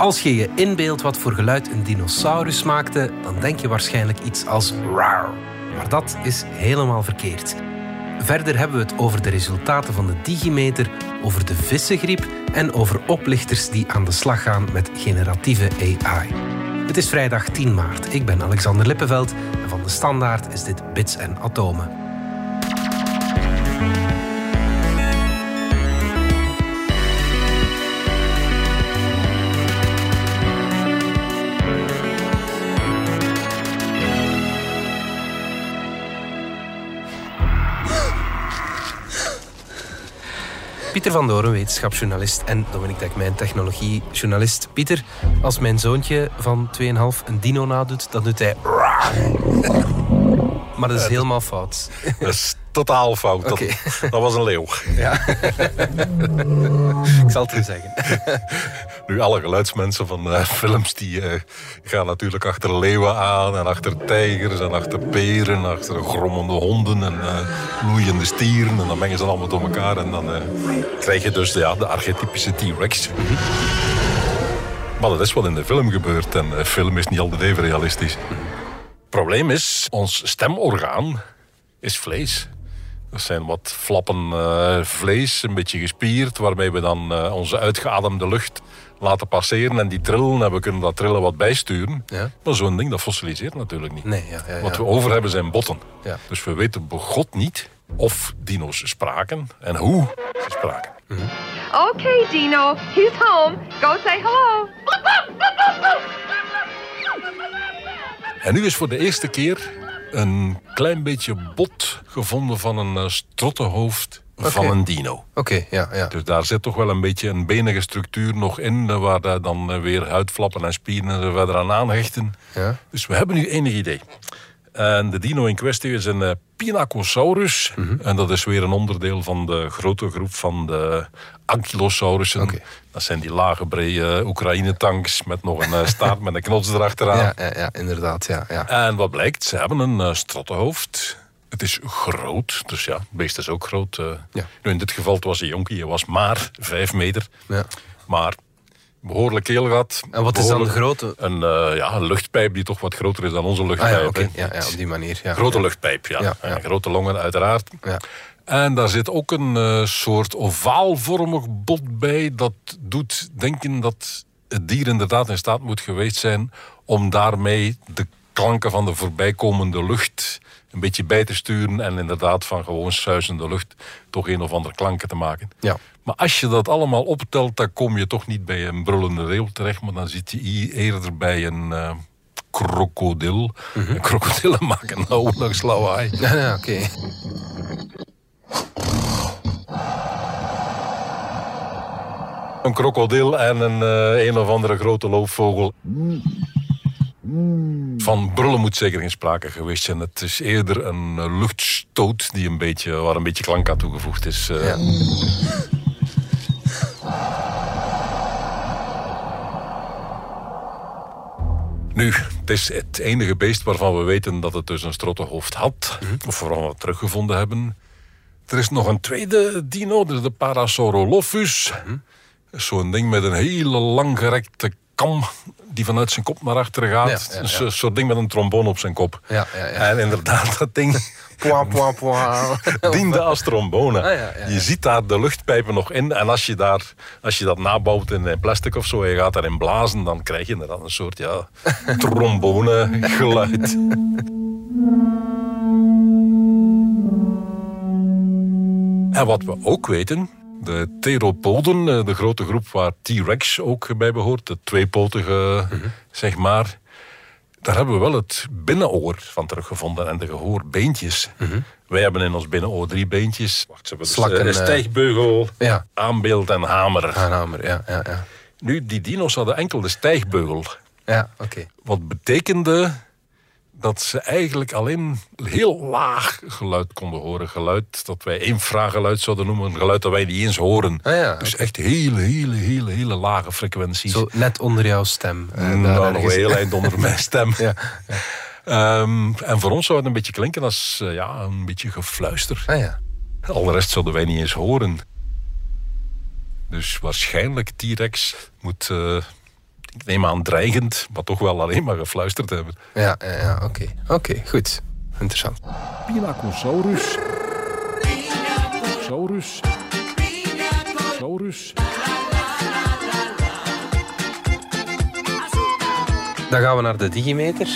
Als je je inbeeldt wat voor geluid een dinosaurus maakte, dan denk je waarschijnlijk iets als rar. Maar dat is helemaal verkeerd. Verder hebben we het over de resultaten van de Digimeter, over de vissengriep en over oplichters die aan de slag gaan met generatieve AI. Het is vrijdag 10 maart. Ik ben Alexander Lippenveld en van de Standaard is dit Bits en Atomen. Pieter van Doren, wetenschapsjournalist en Dominique Dekmijn, technologiejournalist. Pieter, als mijn zoontje van 2,5 een dino nadoet, dan doet hij... Maar dat is helemaal fout. Dat is totaal fout. Dat, dat was een leeuw. Ja. Ik zal het u zeggen. Nu, alle geluidsmensen van uh, films die uh, gaan natuurlijk achter leeuwen aan en achter tijgers en achter peren, achter grommende honden en uh, loeiende stieren. En dan mengen ze allemaal door elkaar en dan krijg je dus ja, de archetypische T-Rex. -hmm. Maar dat is wat in de film gebeurt en film is niet altijd even realistisch. Het probleem is, ons stemorgaan is vlees. Dat zijn wat flappen uh, vlees, een beetje gespierd, waarmee we dan uh, onze uitgeademde lucht laten passeren en die trillen. En we kunnen dat trillen wat bijsturen. Ja. Maar zo'n ding, dat fossiliseert natuurlijk niet. Nee, ja, ja, Wat we over hebben zijn botten. Dus we weten begot niet of dino's spraken en hoe ze spraken. Mm -hmm. Oké, okay, Dino, he's home. Go say hello. En nu is voor de eerste keer een klein beetje bot gevonden van een uh, strottenhoofd okay. van een dino. Oké, okay, ja, ja. Dus daar zit toch wel een beetje een benige structuur nog in, uh, waar daar dan uh, weer huidflappen en spieren er verder aan aanhechten. Ja. Dus we hebben nu enig idee. En de dino in kwestie is een Pinacosaurus. Mm -hmm. En dat is weer een onderdeel van de grote groep van de Ankylosaurussen. Okay. Dat zijn die lage, brede Oekraïne-tanks met nog een staart met een knots erachteraan. Ja, ja, ja inderdaad. Ja, ja. En wat blijkt? Ze hebben een uh, strottenhoofd. Het is groot, dus ja, het beest is ook groot. Uh, ja. Nu in dit geval het was een jonkie, hij was maar vijf meter. Ja. Maar behoorlijk heel gehad. En wat is dan de grote? Een, uh, ja, een luchtpijp die toch wat groter is dan onze luchtpijp. Ah, ja, okay. ja, ja, op die manier. Ja. Grote luchtpijp, ja. ja, ja. grote longen uiteraard. Ja. En daar zit ook een uh, soort ovaalvormig bot bij. Dat doet denken dat het dier inderdaad in staat moet geweest zijn... om daarmee de klanken van de voorbijkomende lucht een beetje bij te sturen... en inderdaad van gewoon suizende lucht toch een of andere klanken te maken. Ja. Maar als je dat allemaal optelt, dan kom je toch niet bij een brullende leeuw terecht... maar dan zit je eerder bij een... Uh, krokodil. Mm -hmm. En krokodillen maken nou nog lawaai. Ja, ja oké. Okay. Een krokodil en een uh, een of andere grote loopvogel. Van brullen moet zeker geen sprake geweest zijn. Het is eerder een luchtstoot die een beetje, waar een beetje klank aan toegevoegd is. Ja. Nu, het is het enige beest waarvan we weten dat het dus een strottenhoofd had. -hmm. Of vooral we teruggevonden hebben. Er is nog een tweede dino, dat is de Parasaurolophus. Zo'n ding met een hele langgerekte kam die vanuit zijn kop naar achteren gaat. Ja, ja, ja. Een soort ding met een trombone op zijn kop. En inderdaad, dat ding Pwa, pwa, pwa. diende als trombone. Ah, je ziet daar de luchtpijpen nog in. En als je, daar, als je dat nabouwt in plastic of zo... en je gaat daarin blazen, dan krijg je inderdaad een soort ja, trombone geluid. En wat we ook weten, de theropoden, de grote groep waar T-Rex ook bij behoort, de tweepotige, -hmm. zeg maar. Daar hebben we wel het binnenoor van teruggevonden en de gehoorbeentjes. Mm -hmm. Wij hebben in ons binnenoor drie beentjes. Wacht, ze hebben Slakken, dus, uh, stijgbeugel, ja. aanbeeld en hamer. Een hamer, ja, ja, ja. Nu, die dino's hadden enkel de stijgbeugel. Ja, oké. Okay. Wat betekende dat ze eigenlijk alleen heel laag geluid konden horen. Geluid dat wij infrageluid zouden noemen. Een geluid dat wij niet eens horen. Ah, ja, dus echt hele, hele, hele, hele lage frequenties. Zo net onder jouw stem. Uh, nou, nog een heel eind onder mijn stem. ja, ja. Um, en voor ons zou het een beetje klinken als uh, ja, een beetje gefluister. Ah, ja. Al de rest zouden wij niet eens horen. Dus waarschijnlijk T-Rex moet... Uh, ik neem aan dreigend, maar toch wel alleen maar gefluisterd hebben. Ja, ja, ja oké. Oké, goed. Interessant. Pinacosaurus. Saurus. Saurus. Dan gaan we naar de digimeter.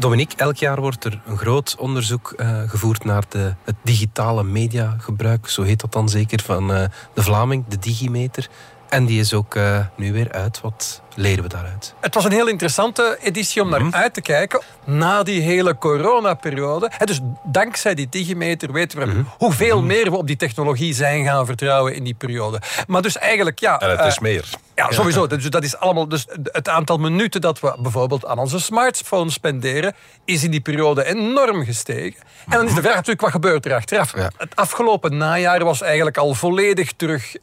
Dominique, elk jaar wordt er een groot onderzoek uh, gevoerd naar de, het digitale mediagebruik, zo heet dat dan zeker, van uh, de Vlaming, de Digimeter. En die is ook uh, nu weer uit. Wat leren we daaruit? Het was een heel interessante editie om naar mm. uit te kijken. Na die hele coronaperiode. Dus dankzij die digimeter weten we mm. hoeveel mm. meer we op die technologie zijn gaan vertrouwen in die periode. Maar dus eigenlijk, ja... En het is uh, meer. Ja, sowieso. Dus dat is allemaal, dus het aantal minuten dat we bijvoorbeeld aan onze smartphone spenderen, is in die periode enorm gestegen. En dan is de vraag natuurlijk, wat gebeurt er achteraf? Het afgelopen najaar was eigenlijk al volledig terug uh,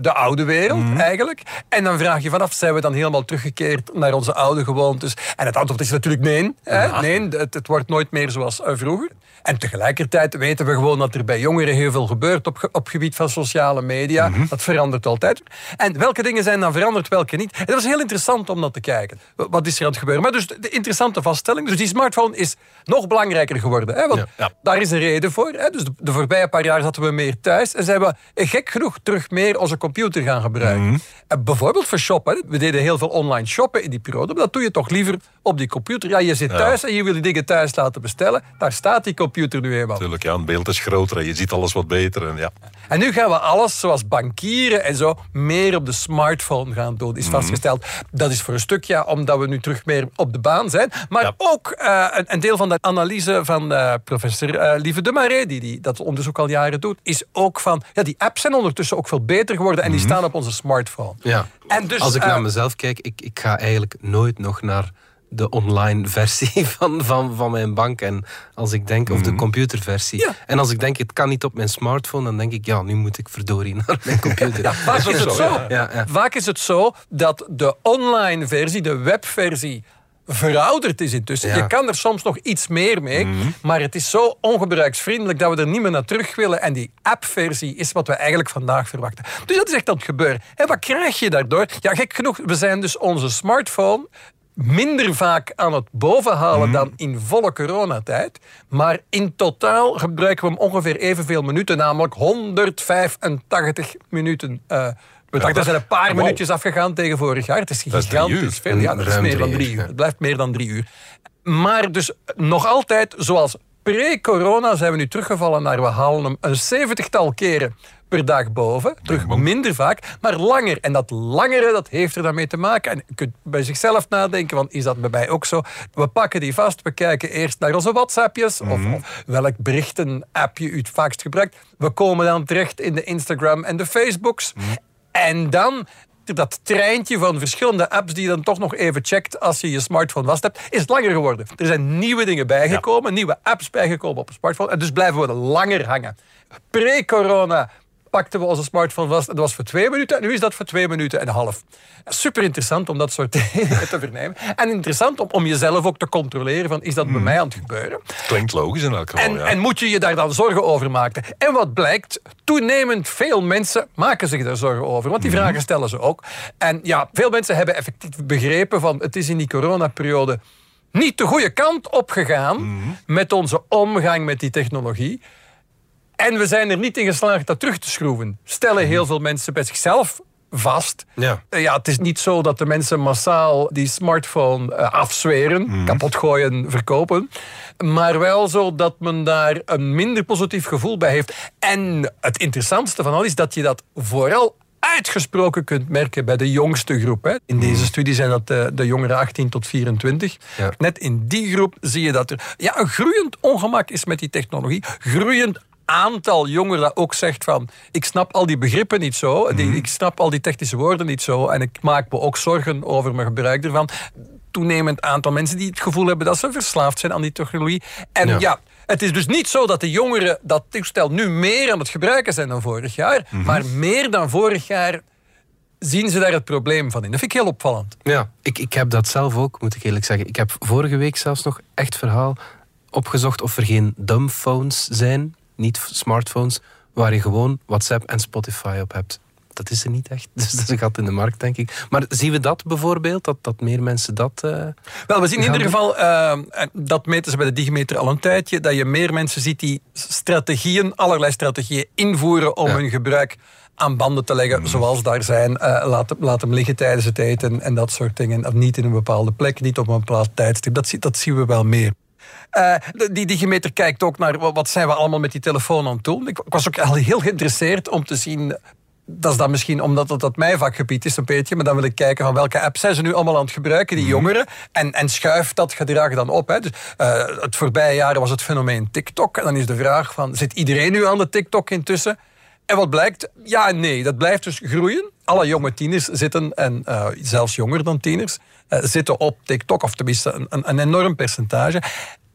de oude wereld, eigenlijk. En dan vraag je vanaf, zijn we dan helemaal teruggekeerd naar onze oude gewoontes? En het antwoord is natuurlijk nee. Hè? Nee, het, het, wordt nooit meer zoals uh, vroeger. En tegelijkertijd weten we gewoon dat er bij jongeren heel veel gebeurt op, op gebied van sociale media. Mm -hmm. Dat verandert altijd. En welke dingen zijn dan veranderd, welke niet? En dat was heel interessant om dat te kijken. Wat is er aan het gebeuren? Maar dus de interessante vaststelling. Dus die smartphone is nog belangrijker geworden. Hè? Want ja. daar is een reden voor. Hè? Dus de, de, voorbije paar jaar zaten we meer thuis. En zijn we gek genoeg terug meer onze computer gaan gebruiken. Mm -hmm. bijvoorbeeld voor shoppen. We deden heel veel online shoppen in die periode. Maar dat doe je toch liever op die computer. Ja, je zit thuis ja. en je wil die dingen thuis laten bestellen. Daar staat die computer nu eenmaal. Tuurlijk, ja, een beeld is groter en je ziet alles wat beter. En, ja. en nu gaan we alles, zoals bankieren en zo, meer op de smartphone gaan doen. Is vastgesteld. Mm -hmm. Dat is voor een stuk ja, omdat we nu terug meer op de baan zijn. Maar ja. ook uh, een, een, deel van de analyse van uh, professor uh, Lieve de Marais, die, die dat onderzoek al jaren doet, is ook van, ja, die apps zijn ondertussen ook veel beter geworden en die mm -hmm. staan op onze smartphone. Ja. En dus, Als ik naar mezelf kijk, ik, ik ga eigenlijk nooit nog naar de online versie van, van, van mijn bank. En als ik denk, of de computerversie. Ja. En als ik denk, het kan niet op mijn smartphone, dan denk ik, ja, nu moet ik verdorie naar mijn computer. ja, vaak, is het zo, ja, ja. vaak is het zo dat de online versie, de webversie, verouderd is intussen. Je kan er soms nog iets meer mee, mm -hmm. maar het is zo ongebruiksvriendelijk dat we er niet meer naar terug willen. En die appversie is wat we eigenlijk vandaag verwachten. Dus dat is echt aan het gebeuren. En wat krijg je daardoor? Ja, gek genoeg, we zijn dus onze smartphone minder vaak aan het bovenhalen mm. dan in volle coronatijd. Maar in totaal gebruiken we hem ongeveer evenveel minuten, namelijk 185 minuten. Uh, ja, er zijn een paar wow. minuutjes afgegaan tegen vorig jaar. Het is gigantisch veel. Ja, dat is meer dan drie uur. Het blijft meer dan drie uur. Maar dus nog altijd, zoals pre-corona, zijn we nu teruggevallen naar we halen hem een zeventigtal keren per dag boven. Terug minder vaak, maar langer. En dat langere, dat heeft er dan mee te maken. En je kunt bij zichzelf nadenken, want is dat bij mij ook zo? We pakken die vast, we kijken eerst naar onze WhatsAppjes, mm -hmm. of, welk berichten-app je het vaakst gebruikt. We komen dan terecht in de Instagram en de Facebooks. Mm -hmm. En dan dat treintje van verschillende apps die je dan toch nog even checkt als je je smartphone vast hebt, is langer geworden. Er zijn nieuwe dingen bijgekomen, ja. nieuwe apps bijgekomen op een smartphone. En dus blijven we langer hangen. Pre-corona pakten we onze smartphone vast. En dat was voor twee minuten. En nu is dat voor twee minuten en een half. Super interessant om dat soort dingen te vernemen. En interessant om, om jezelf ook te controleren. Van, is dat bij hmm. mij aan het gebeuren? Klinkt logisch in elk geval, en, ja. en moet je je daar dan zorgen over maken? En wat blijkt? Toenemend veel mensen maken zich daar zorgen over. Want die Hmm. vragen stellen ze ook. En ja, veel mensen hebben effectief begrepen van... het is in die coronaperiode niet de goede kant opgegaan... Hmm. met onze omgang met die technologie. En we zijn er niet in geslaagd dat terug te schroeven. Stellen heel veel mensen bij zichzelf vast. Ja. Uh, ja, het is niet zo dat de mensen massaal die smartphone uh, afzweren, Mhm. mm. kapot gooien, verkopen. Maar wel zo dat men daar een minder positief gevoel bij heeft. En het interessantste van al is dat je dat vooral uitgesproken kunt merken bij de jongste groep. Hè. In deze studie zijn dat de, de jongeren 18 tot 24. Ja. Net in die groep zie je dat er ja, een groeiend ongemak is met die technologie. Groeiend aantal jongeren dat ook zegt van... ik snap al die begrippen niet zo, die, ik snap al die technische woorden niet zo... en ik maak me ook zorgen over mijn gebruik ervan. Toenemend aantal mensen die het gevoel hebben... dat ze verslaafd zijn aan die technologie. En ja, ja het is dus niet zo dat de jongeren dat toestel nu meer aan het gebruiken zijn dan vorig jaar... Mhm. maar meer dan vorig jaar zien ze daar het probleem van in. Dat vind ik heel opvallend. Ja, ik, ik heb dat zelf ook, moet ik eerlijk zeggen. Ik heb vorige week zelfs nog echt verhaal opgezocht of er geen dumbphones zijn niet smartphones, waar je gewoon WhatsApp en Spotify op hebt. Dat is er niet echt. Dus dat is een gat in de markt, denk ik. Maar zien we dat bijvoorbeeld? Dat, dat meer mensen dat. Uh, Wel, we zien in ieder geval, uh, dat meten ze bij de Digimeter al een tijdje, dat je meer mensen ziet die strategieën, allerlei strategieën invoeren om hun gebruik aan banden te leggen, zoals daar zijn. Uh, laat, laat, hem liggen tijdens het eten en dat soort dingen. Of niet in een bepaalde plek, niet op een bepaald tijdstip. Dat, dat zien we wel meer. Uh, die digimeter kijkt ook naar wat zijn we allemaal met die telefoon aan het doen. Ik, was ook al heel geïnteresseerd om te zien dat is dan misschien omdat het dat mijn vakgebied is, een beetje. Maar dan wil ik kijken van welke apps zijn ze nu allemaal aan het gebruiken, die mhm. jongeren. En, en schuift dat gedrag dan op. Hè. Dus, uh, het voorbije jaar was het fenomeen TikTok. En dan is de vraag van, zit iedereen nu aan de TikTok intussen? En wat blijkt? Ja en nee. Dat blijft dus groeien. Alle jonge tieners zitten, en uh, zelfs jonger dan tieners, uh, zitten op TikTok. Of tenminste een, een enorm percentage.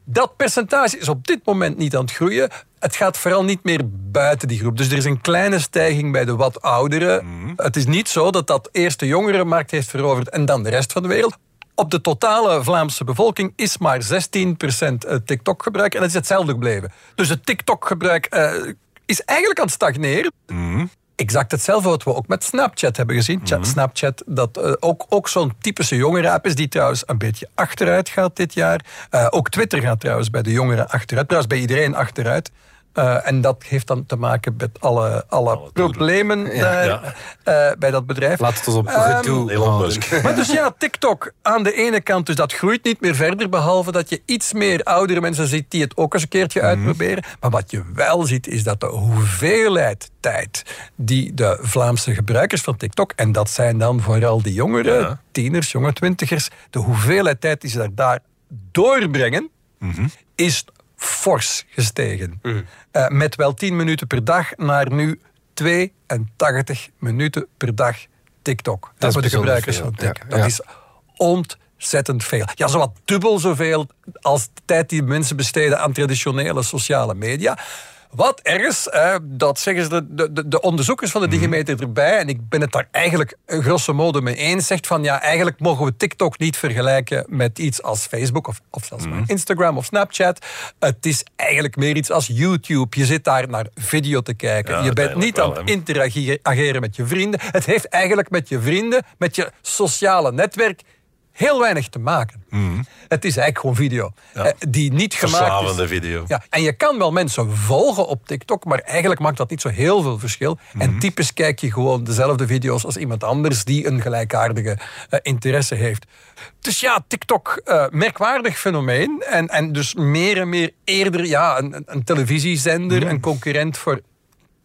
Dat percentage is op dit moment niet aan het groeien. Het gaat vooral niet meer buiten die groep. Dus er is een kleine stijging bij de wat ouderen. Mhm. Het is niet zo dat dat eerst de jongerenmarkt heeft veroverd en dan de rest van de wereld. Op de totale Vlaamse bevolking is maar 16% eh, TikTok-gebruik en dat is hetzelfde gebleven. Dus het TikTok-gebruik uh, is eigenlijk aan het stagneren. Mm exact hetzelfde wat we ook met Snapchat hebben gezien. Mhm. Snapchat, dat uh, ook, ook zo'n typische jongere-app is die trouwens een beetje achteruit gaat dit jaar. Uh, ook Twitter gaat trouwens bij de jongeren achteruit. Trouwens bij iedereen achteruit. Uh, en dat heeft dan te maken met alle, alle, problemen daar, uh, bij dat bedrijf. Laat het ons op. Um, maar dus ja, TikTok aan de ene kant, dus dat groeit niet meer verder, behalve dat je iets meer oudere mensen ziet die het ook eens een keertje mm uitproberen. Maar wat je wel ziet, is dat de hoeveelheid tijd die de Vlaamse gebruikers van TikTok, en dat zijn dan vooral die jongeren, tieners, jonge twintigers, de hoeveelheid tijd die ze daar doorbrengen, mm is fors gestegen. Mm. Uh, met wel 10 minuten per dag naar nu 82 minuten per dag TikTok. Dat, voor de gebruikers van TikTok. Dat is ontzettend veel. Ja, zowat dubbel zoveel als de tijd die mensen besteden aan traditionele sociale media. Wat ergens, dat zeggen ze de, de, de, onderzoekers van de mhm. Digimeter erbij, en ik ben het daar eigenlijk grosso modo mee eens, zegt van ja, eigenlijk mogen we TikTok niet vergelijken met iets als Facebook of, of zelfs mm. Instagram of Snapchat. Het is eigenlijk meer iets als YouTube. Je zit daar naar video te kijken. je bent niet aan het interageren met je vrienden. Het heeft eigenlijk met je vrienden, met je sociale netwerk heel weinig te maken. Mhm. Het is eigenlijk gewoon video. Eh, die niet gemaakt is. video. Ja, en je kan wel mensen volgen op TikTok, maar eigenlijk maakt dat niet zo heel veel verschil. En mhm. typisch kijk je gewoon dezelfde video's als iemand anders die een gelijkaardige uh, interesse heeft. Dus ja, TikTok, uh, merkwaardig fenomeen. En, en dus meer en meer eerder ja, een, een televisiezender, mhm. een concurrent voor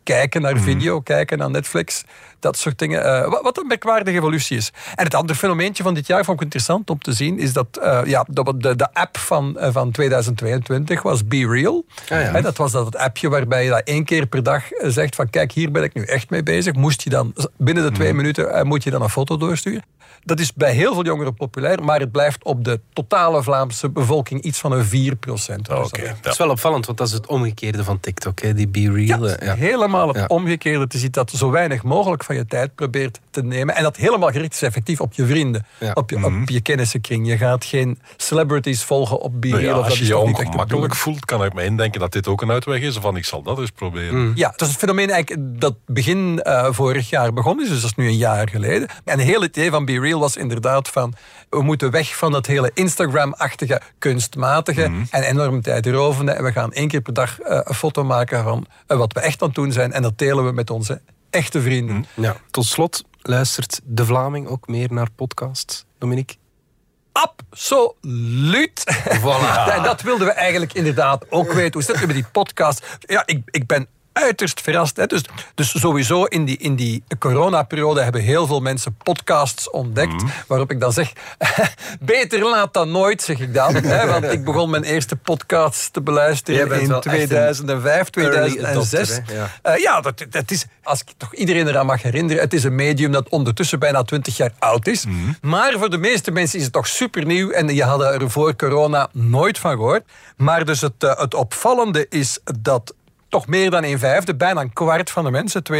kijken naar video, kijken naar Netflix dat soort dingen. Uh, wat, een merkwaardige evolutie is. En het andere fenomeentje van dit jaar vond ik interessant om te zien, is dat uh, ja, de, de app van, uh, van 2022 was Be Real. Ah, ja. dat was dat appje waarbij je dat één keer per dag zegt van kijk, hier ben ik nu echt mee bezig. Moest je dan binnen de twee mhm. minuten moet je dan een foto doorsturen. Dat is bij heel veel jongeren populair, maar het blijft op de totale Vlaamse bevolking iets van een 4 procent. Oh, dat is wel opvallend, want dat is het omgekeerde van TikTok, hè? die Be Real. Ja, helemaal het omgekeerde. te zien dat zo weinig mogelijk van je tijd probeert te nemen. En dat helemaal gericht is effectief op je vrienden, op, je, op mhm. je kennissenkring. Je gaat geen celebrities volgen op BeReal. Nou ja, als je je ongemakkelijk voelt, kan ik me indenken dat dit ook een uitweg is. Van ik zal dat eens proberen. Mhm. Ja, het is het fenomeen eigenlijk dat begin uh, vorig jaar begonnen is. Dus dat is nu een jaar geleden. En het hele idee van BeReal was inderdaad van... We moeten weg van dat hele Instagram-achtige, kunstmatige mhm. en enorm tijdrovende. En we gaan één keer per dag uh, een foto maken van uh, wat we echt aan het doen zijn. En dat delen we met onze echte vrienden. Hm. Ja. Tot slot, luistert de Vlaming ook meer naar podcasts, Dominique? Absoluut. Voilà. en dat wilden we eigenlijk inderdaad ook weten. Hoe zit het met die podcast? Ja, ik, ik ben uiterst verrast. Hè. Dus, dus sowieso in die, in die coronaperiode hebben heel veel mensen podcasts ontdekt. Mhm. Waarop ik dan zeg, beter laat dan nooit, zeg ik dan. hè, want ik begon mijn eerste podcast te beluisteren in 2005, 2006. ja, uh, ja dat, dat is, als ik toch iedereen eraan mag herinneren, het is een medium dat ondertussen bijna 20 jaar oud is. Mhm. Maar voor de meeste mensen is het toch super nieuw en je had er voor corona nooit van gehoord. Maar dus het, uh, het opvallende is dat toch meer dan een vijfde, bijna een kwart van de mensen, 22%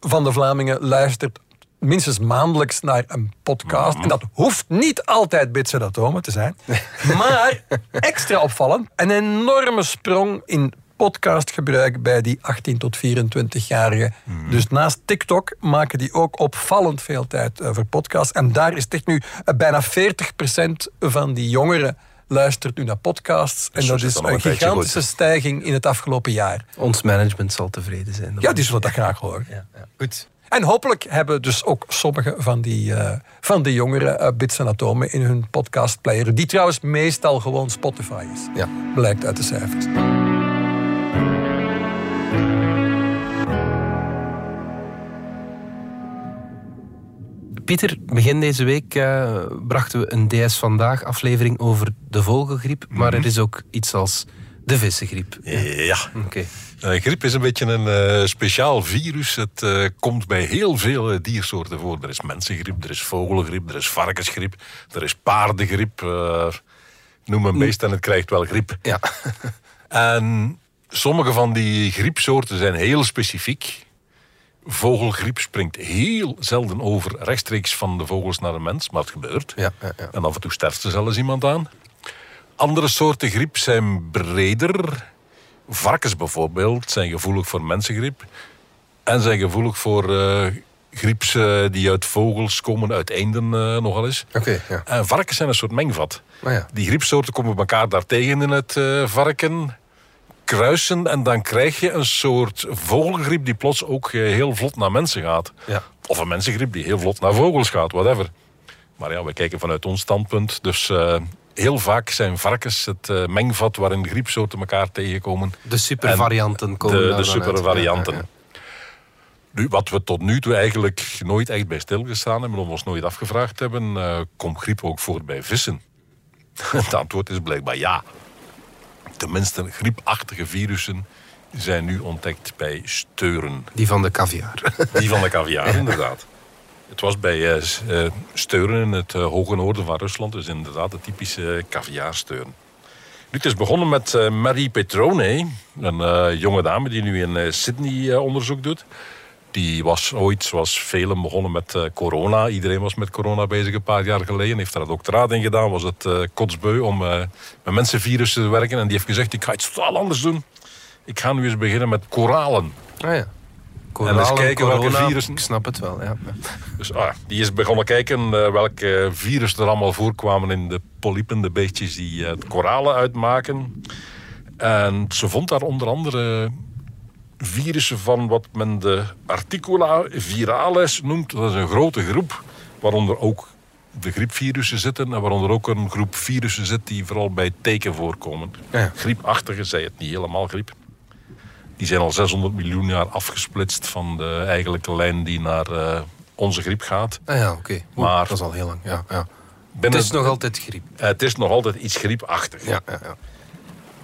van de Vlamingen, luistert minstens maandelijks naar een podcast. En dat hoeft niet altijd bits en atomen te zijn. Maar extra opvallend, een enorme sprong in podcastgebruik bij die 18 tot 24-jarigen. Mhm. Dus naast TikTok maken die ook opvallend veel tijd voor podcasts. En daar is echt nu eh, bijna 40% van die jongeren luistert nu naar podcasts. En zo dat is een gigantische stijging in het afgelopen jaar. Ons management zal tevreden zijn. Ja, die zullen dat graag horen. Ja, ja. Goed. En hopelijk hebben dus ook sommige van die, eh, van die jongeren eh, bits en atomen in hun podcastplayer. Die trouwens meestal gewoon Spotify is. Ja. Blijkt uit de cijfers. Pieter, begin deze week eh, brachten we een DS Vandaag aflevering over de vogelgriep. Maar er is ook iets als de vissengriep. Ja. Oké. Eh, griep is een beetje een eh, speciaal virus. Het komt bij heel veel diersoorten voor. Er is mensengriep, er is vogelgriep, er is varkensgriep, er is paardengriep. noem een beest en het krijgt wel griep. Ja. En sommige van die griepsoorten zijn heel specifiek. Vogelgriep springt heel zelden over rechtstreeks van de vogels naar de mens, maar het gebeurt. Ja, ja, ja. En af en toe sterft er zelfs iemand aan. Andere soorten griep zijn breder. Varkens bijvoorbeeld zijn gevoelig voor mensengriep. En zijn gevoelig voor eh grieps die uit vogels komen, uit eenden eh, nogal eens. Oké, ja. En varkens zijn een soort mengvat. Maar ja. Die griepsoorten komen elkaar daar tegen in het eh, varken, kruisen en dan krijg je een soort vogelgriep die plots ook eh, heel vlot naar mensen gaat. Ja. Of een mensengriep die heel vlot naar vogels gaat, whatever. Maar ja, we kijken vanuit ons standpunt. Dus eh, heel vaak zijn varkens het eh, mengvat waarin griepsoorten elkaar tegenkomen. De supervarianten komen de, de supervarianten. Ja, ja, Nu, wat we tot nu toe eigenlijk nooit echt bij stilgestaan hebben, of ons nooit afgevraagd hebben, eh, komt griep ook voor bij vissen? Het antwoord is blijkbaar ja. Tenminste, griepachtige virussen zijn nu ontdekt bij steuren. Die van de caviar. Die van de caviar, inderdaad. Het was bij eh, eh, steuren in het eh, hoge noorden van Rusland. Dus inderdaad de typische caviarsteuren. Nu, het is begonnen met Marie Petrone, een jonge dame die nu in Sydney onderzoek doet. Die was ooit, zoals velen, begonnen met eh, corona. Iedereen was met corona bezig een paar jaar geleden. Heeft daar een doctoraat in gedaan. Was het eh, kotsbeu om eh, met mensenvirussen te werken. En die heeft gezegd, ik ga iets totaal anders doen. Ik ga nu eens beginnen met koralen. Ah ja. En eens kijken welke corona, virussen- Ik snap het wel, ja. Dus ah, die is begonnen kijken welke virus er allemaal voorkwamen in de polypen, de beestjes die het koralen uitmaken. En ze vond daar onder andere virussen van wat men de articula virales noemt. Dat is een grote groep, waaronder ook de griepvirussen zitten en waaronder ook een groep virussen zit die vooral bij teken voorkomen. Ja. Griepachtige, zei het niet helemaal griep. Die zijn al 600 miljoen jaar afgesplitst van de eigenlijke lijn die naar eh, onze griep gaat. Ah ja, oké. Maar- Dat is al heel lang, ja. ja. Het is nog altijd griep. Het is nog altijd iets griepachtig. Ja, ja, ja.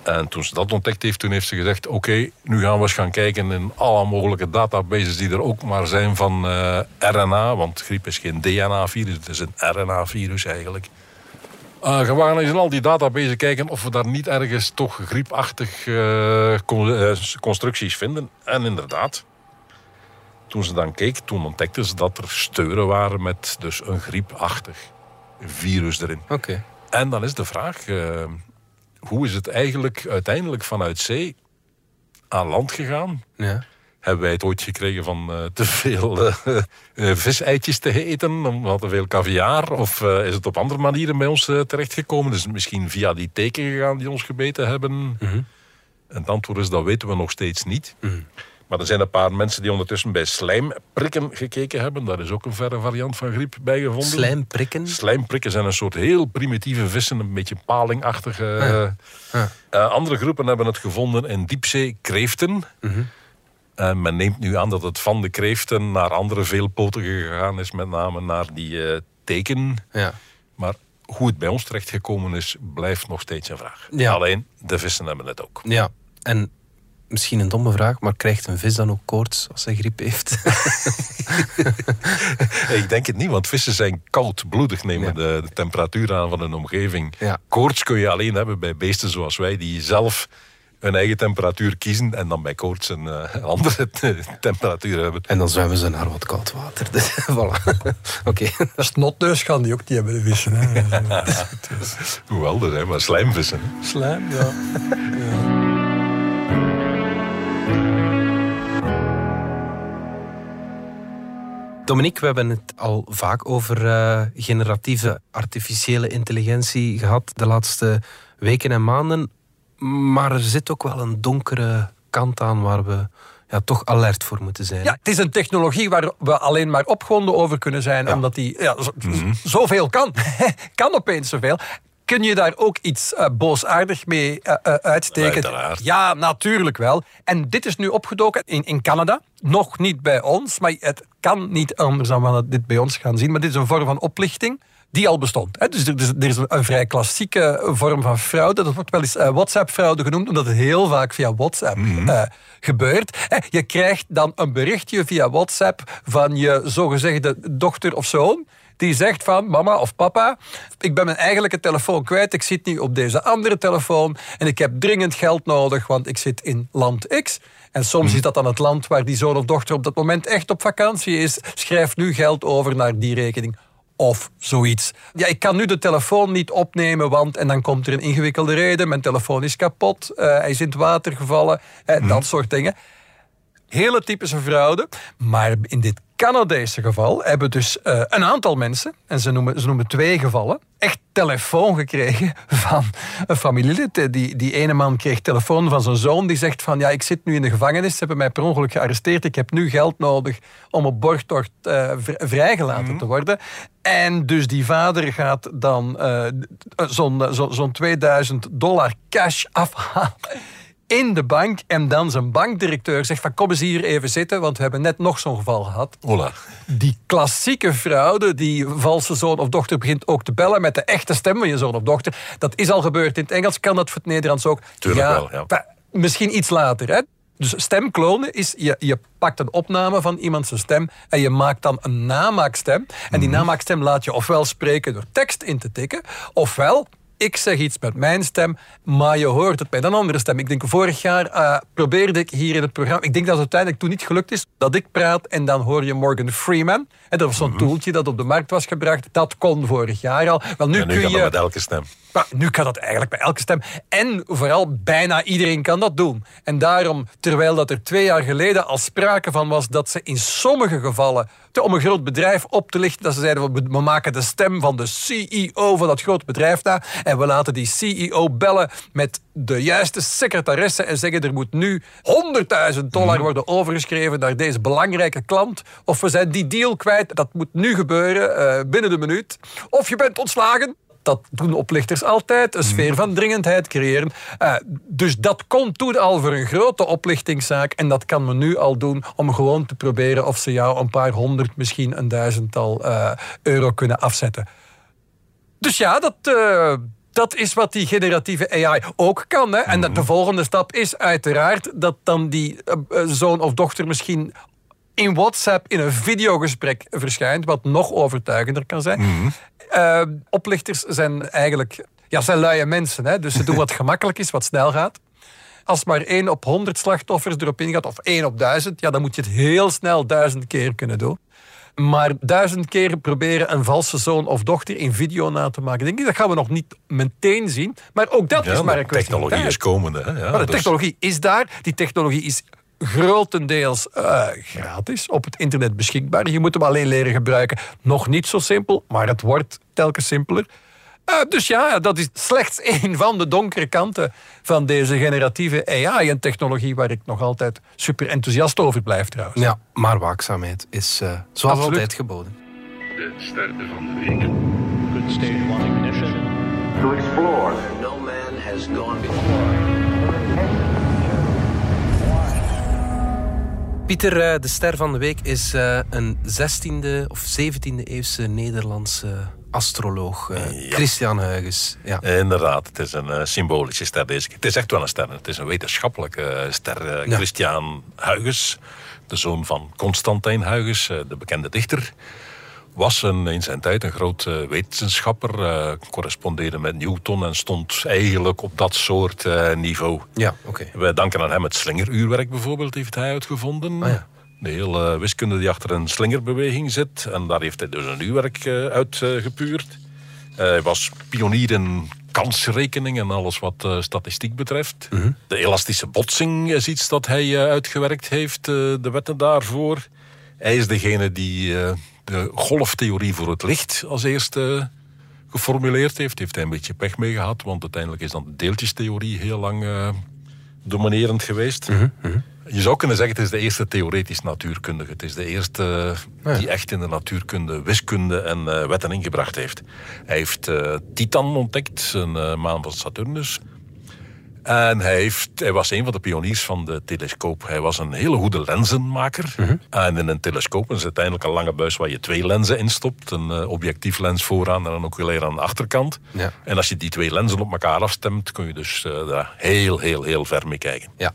En toen ze dat ontdekt heeft, toen heeft ze gezegd... oké, nu gaan we eens gaan kijken in alle mogelijke databases die er ook maar zijn van eh, RNA. Want griep is geen DNA-virus, het is een RNA-virus eigenlijk. Eh, we gaan eens in al die databases kijken of we daar niet ergens toch griepachtig eh, con- constructies vinden. En inderdaad, toen ze dan keek, toen ontdekten ze dat er steuren waren met dus een griepachtig virus erin. Oké. En dan is de vraag, hoe is het eigenlijk uiteindelijk vanuit zee aan land gegaan? Ja. Hebben wij het ooit gekregen van eh, te veel eh, viseitjes te eten, omdat te veel caviar? Of is het op andere manieren bij ons terechtgekomen? Is het misschien via die teken gegaan die ons gebeten hebben? En het antwoord is, dat weten we nog steeds niet. Maar er zijn een paar mensen die ondertussen bij slijmprikken gekeken hebben. Daar is ook een verre variant van griep bij gevonden. Slijmprikken. Slijmprikken zijn een soort heel primitieve vissen, een beetje palingachtige. Ah, Ja. Eh, andere groepen hebben het gevonden in diepzeekreeften. En men neemt nu aan dat het van de kreeften naar andere veelpotigen gegaan is, met name naar die eh, teken. Ja. Maar hoe het bij ons terechtgekomen is, blijft nog steeds een vraag. Ja. Alleen, de vissen hebben het ook. ja. En misschien een domme vraag, maar krijgt een vis dan ook koorts als hij griep heeft? Ik denk het niet, want vissen zijn koudbloedig, nemen Ja. de, de temperatuur aan van hun omgeving. Ja. Koorts kun je alleen hebben bij beesten zoals wij, die zelf hun eigen temperatuur kiezen en dan bij koorts een, eh, andere temperatuur hebben. en dan zwemmen ze naar wat koud water. Dus, voilà. Oké. Snotneus gaan die ook niet hebben, de vissen. Hè. Hoewel, er zijn maar slijmvissen. Slijm, ja. Dominique, we hebben het al vaak over uh, generatieve artificiële intelligentie gehad de laatste weken en maanden. Maar er zit ook wel een donkere kant aan waar we ja, toch alert voor moeten zijn. Ja, het is een technologie waar we alleen maar opgewonden over kunnen zijn, omdat die ja, mhm. zoveel kan. kan opeens zoveel. Kun je daar ook iets uh, boosaardig mee uh, uh, uitsteken? Ja, natuurlijk wel. En dit is nu opgedoken in, in Canada. Nog niet bij ons, maar het kan niet anders dan we dit bij ons gaan zien. Maar dit is een vorm van oplichting die al bestond. Dus er, is een vrij klassieke vorm van fraude. Dat wordt wel eens WhatsApp-fraude genoemd, omdat het heel vaak via WhatsApp mm gebeurt. Je krijgt dan een berichtje via WhatsApp van je zogezegde dochter of zoon die zegt van mama of papa, ik ben mijn eigenlijke telefoon kwijt, ik zit nu op deze andere telefoon en ik heb dringend geld nodig, want ik zit in land X. En soms mhm. is dat dan het land waar die zoon of dochter op dat moment echt op vakantie is. Schrijf nu geld over naar die rekening of zoiets. Ja, ik kan nu de telefoon niet opnemen, want... En dan komt er een ingewikkelde reden. Mijn telefoon is kapot, uh, hij is in het water gevallen. Eh, Dat soort dingen. Hele typische fraude. Maar in dit Canadese geval hebben dus uh, een aantal mensen, en ze noemen, ze noemen twee gevallen, echt telefoon gekregen van een familielid. Die, die ene man kreeg telefoon van zijn zoon die zegt van ja, ik zit nu in de gevangenis, ze hebben mij per ongeluk gearresteerd, ik heb nu geld nodig om op borgtocht uh, vrijgelaten mm -hmm. te worden. En dus die vader gaat dan uh, zo'n zo, zo 2000 dollar cash afhalen in de bank en dan zijn bankdirecteur zegt van kom eens hier even zitten, want we hebben net nog zo'n geval gehad. Hola. Die klassieke fraude, die valse zoon of dochter begint ook te bellen met de echte stem van je zoon of dochter. Dat is al gebeurd in het Engels, kan dat voor het Nederlands ook? Tuurlijk wel, ja. Misschien iets later, hè? Dus stemklonen is, je, je pakt een opname van iemands stem en je maakt dan een namaakstem. En die mhm. namaakstem laat je ofwel spreken door tekst in te tikken, ofwel ik zeg iets met mijn stem, maar je hoort het met een andere stem. Ik denk, vorig jaar uh, probeerde ik hier in het programma... Ik denk dat het uiteindelijk toen niet gelukt is, dat ik praat en dan hoor je Morgan Freeman. En dat was zo'n mm toeltje dat op de markt was gebracht. Dat kon vorig jaar al. Wel, nu, nu kun je... met elke stem. Maar nu kan dat eigenlijk bij elke stem. En vooral bijna iedereen kan dat doen. En daarom, terwijl dat er twee jaar geleden al sprake van was dat ze in sommige gevallen, om een groot bedrijf op te lichten, dat ze zeiden, we maken de stem van de CEO van dat groot bedrijf na en we laten die CEO bellen met de juiste secretaresse en zeggen, er moet nu 100.000 dollar mhm. worden overgeschreven naar deze belangrijke klant. Of we zijn die deal kwijt, dat moet nu gebeuren, uh, binnen de minuut. Of je bent ontslagen dat doen oplichters altijd, een sfeer van dringendheid creëren. Uh, dus dat kon toen al voor een grote oplichtingszaak en dat kan men nu al doen om gewoon te proberen of ze jou een paar honderd, misschien een duizendtal uh, euro kunnen afzetten. Dus ja, dat, uh, dat is wat die generatieve AI ook kan. Hè? En de volgende stap is uiteraard dat dan die zoon of dochter misschien in WhatsApp in een videogesprek verschijnt, wat nog overtuigender kan zijn. Mm oplichters zijn eigenlijk ja, zijn luie mensen, hè? dus ze doen wat gemakkelijk is, wat snel gaat. Als maar één op honderd slachtoffers erop ingaat, of één op duizend, ja, dan moet je het heel snel duizend keer kunnen doen. Maar duizend keer proberen een valse zoon of dochter in video na te maken. Denk ik, dat gaan we nog niet meteen zien. Maar ook dat is maar een kwestie technologie is komende. Hè? Ja, maar de dus- technologie is daar. Die technologie is grotendeels uh, gratis op het internet beschikbaar. Je moet hem alleen leren gebruiken. Nog niet zo simpel, maar het wordt telkens simpeler. Uh, dus ja, dat is slechts één van de donkere kanten van deze generatieve AI en technologie waar ik nog altijd super enthousiast over blijf trouwens. Ja, maar waakzaamheid is uh, zoals altijd geboden. De ster van de week. Good stage one ignition. To explore. No man has gone before. Pieter, eh, de ster van de week is eh, een 16e of 17e eeuwse Nederlandse astroloog, uh, Christian Huygens. Ja. Inderdaad, het is een symbolische ster deze keer. Het is echt wel een ster. Het is een wetenschappelijke ster. Christian Huygens, de zoon van Constantijn Huygens, de bekende dichter was een, in zijn tijd een groot uh, wetenschapper, uh, correspondeerde met Newton en stond eigenlijk op dat soort uh, niveau. Ja, oké. Wij danken aan hem het slingeruurwerk bijvoorbeeld, heeft hij uitgevonden. Ah, ja. De hele wiskunde die achter een slingerbeweging zit. En daar heeft hij dus een uurwerk uitgepuurd. hij was pionier in kansrekening en alles wat statistiek betreft. Mhm. De elastische botsing is iets dat hij uitgewerkt heeft, de wetten daarvoor. Hij is degene die eh, de golftheorie voor het licht als eerste geformuleerd heeft. Heeft hij een beetje pech mee gehad, want uiteindelijk is dan de deeltjestheorie heel lang uh, dominerend geweest. Mhm, mhm. Je zou kunnen zeggen, het is de eerste theoretisch natuurkundige. Het is de eerste die echt in de natuurkunde, wiskunde en wetten ingebracht heeft. Hij heeft Titan ontdekt, een maan van Saturnus. En hij, heeft, hij was een van de pioniers van de telescoop. Hij was een hele goede lenzenmaker. Mhm. En in een telescoop is uiteindelijk een lange buis waar je twee lenzen in stopt. Een uh, objectief lens vooraan en een oculair aan de achterkant. Ja. En als je die twee lenzen op elkaar afstemt, kun je dus uh, daar heel, heel, heel ver mee kijken. Ja.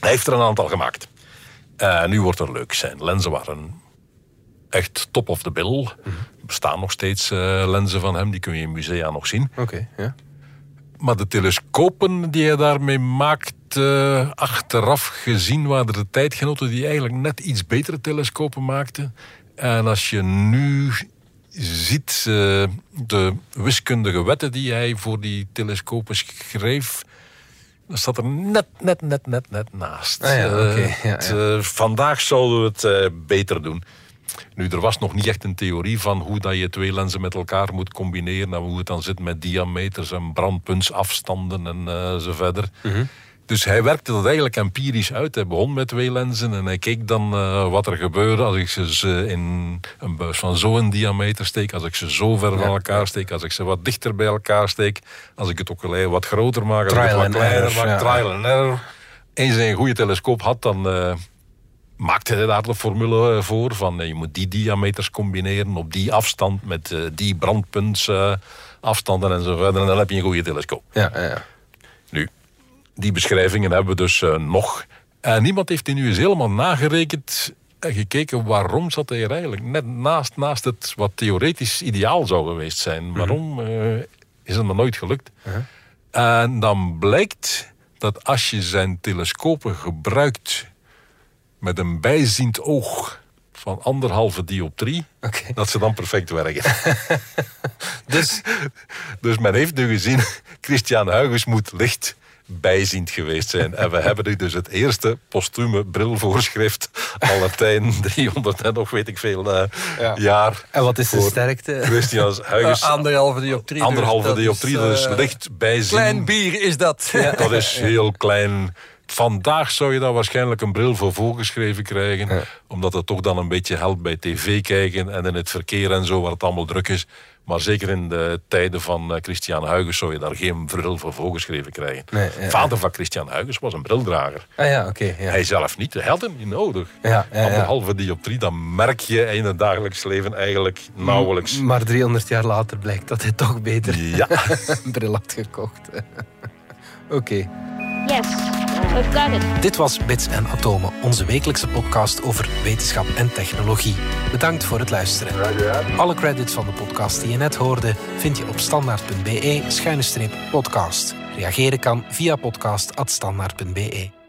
Hij heeft er een aantal gemaakt. En nu wordt er leuk. Zijn lenzen waren echt top of the bill. Er bestaan nog steeds lenzen van hem, die kun je in musea nog zien. Oké, ja. Maar de telescopen die hij daarmee maakt, uh, achteraf gezien waren de tijdgenoten die eigenlijk net iets betere telescopen maakten. En als je nu ziet uh, de wiskundige wetten die hij voor die telescopen schreef, dan staat er net, net, net, net, net naast. Ah ja, okay. ja, ja. vandaag zouden we het beter doen. Nu, er was nog niet echt een theorie van hoe dat je twee lenzen met elkaar moet combineren en hoe het dan zit met diameters en brandpuntsafstanden en uh, zo verder. Mhm. Dus hij werkte dat eigenlijk empirisch uit. Hij begon met twee lenzen en hij keek dan uh, wat er gebeurde als ik ze in een buis van zo'n diameter steek, als ik ze zo ver van elkaar steek, als ik ze wat dichter bij elkaar steek, als ik het ook wat groter maak, als ik het wat kleiner maak, trial and error. Eens hij een goede telescoop had, dan... Maakte hij daar de formule eh, voor. Van eh, je moet die diameters combineren op die afstand met uh, die brandpuntsafstanden en zo verder. En dan heb je een goede telescoop. Ja, ja, Nu, die beschrijvingen hebben we dus nog. En niemand heeft die nu eens helemaal nagerekend en gekeken waarom zat hij er eigenlijk net naast, naast het wat theoretisch ideaal zou geweest zijn. Mhm. Waarom is het nog nooit gelukt? En dan blijkt dat als je zijn telescopen gebruikt met een bijziend oog van anderhalve dioptrie, dat ze dan perfect werken. dus, dus men heeft nu gezien, Christian Huygens moet licht bijziend geweest zijn. En we hebben nu dus het eerste postume brilvoorschrift aller tijden, 300 en nog weet ik veel uh, jaar. En wat is de sterkte? Christian Huygens. Uh, anderhalve dioptrie. Dus anderhalve dus, dioptrie, dat is, uh, licht bijzien. Klein bier is dat. Dat is heel klein Vandaag zou je daar waarschijnlijk een bril voor voorgeschreven krijgen. Omdat het toch dan een beetje helpt bij tv kijken en in het verkeer en zo, waar het allemaal druk is. Maar zeker in de tijden van eh, Christian Huygens zou je daar geen bril voor voorgeschreven krijgen. Nee, Vader van Christian Huygens was een brildrager. Ah, ja, okay, ja. Hij zelf niet, hij had hem niet nodig. Ja, ja, Anderhalve dioptrie, dan merk je in het dagelijks leven eigenlijk nauwelijks. Maar 300 jaar later blijkt dat hij toch beter ja. een bril had gekocht. Oké. Yes, we've got it. Dit was Bits en Atomen, onze wekelijkse podcast over wetenschap en technologie. Bedankt voor het luisteren. Alle credits van de podcast die je net hoorde vind je op standaard.be-podcast. Reageren kan via podcast.standaard.be.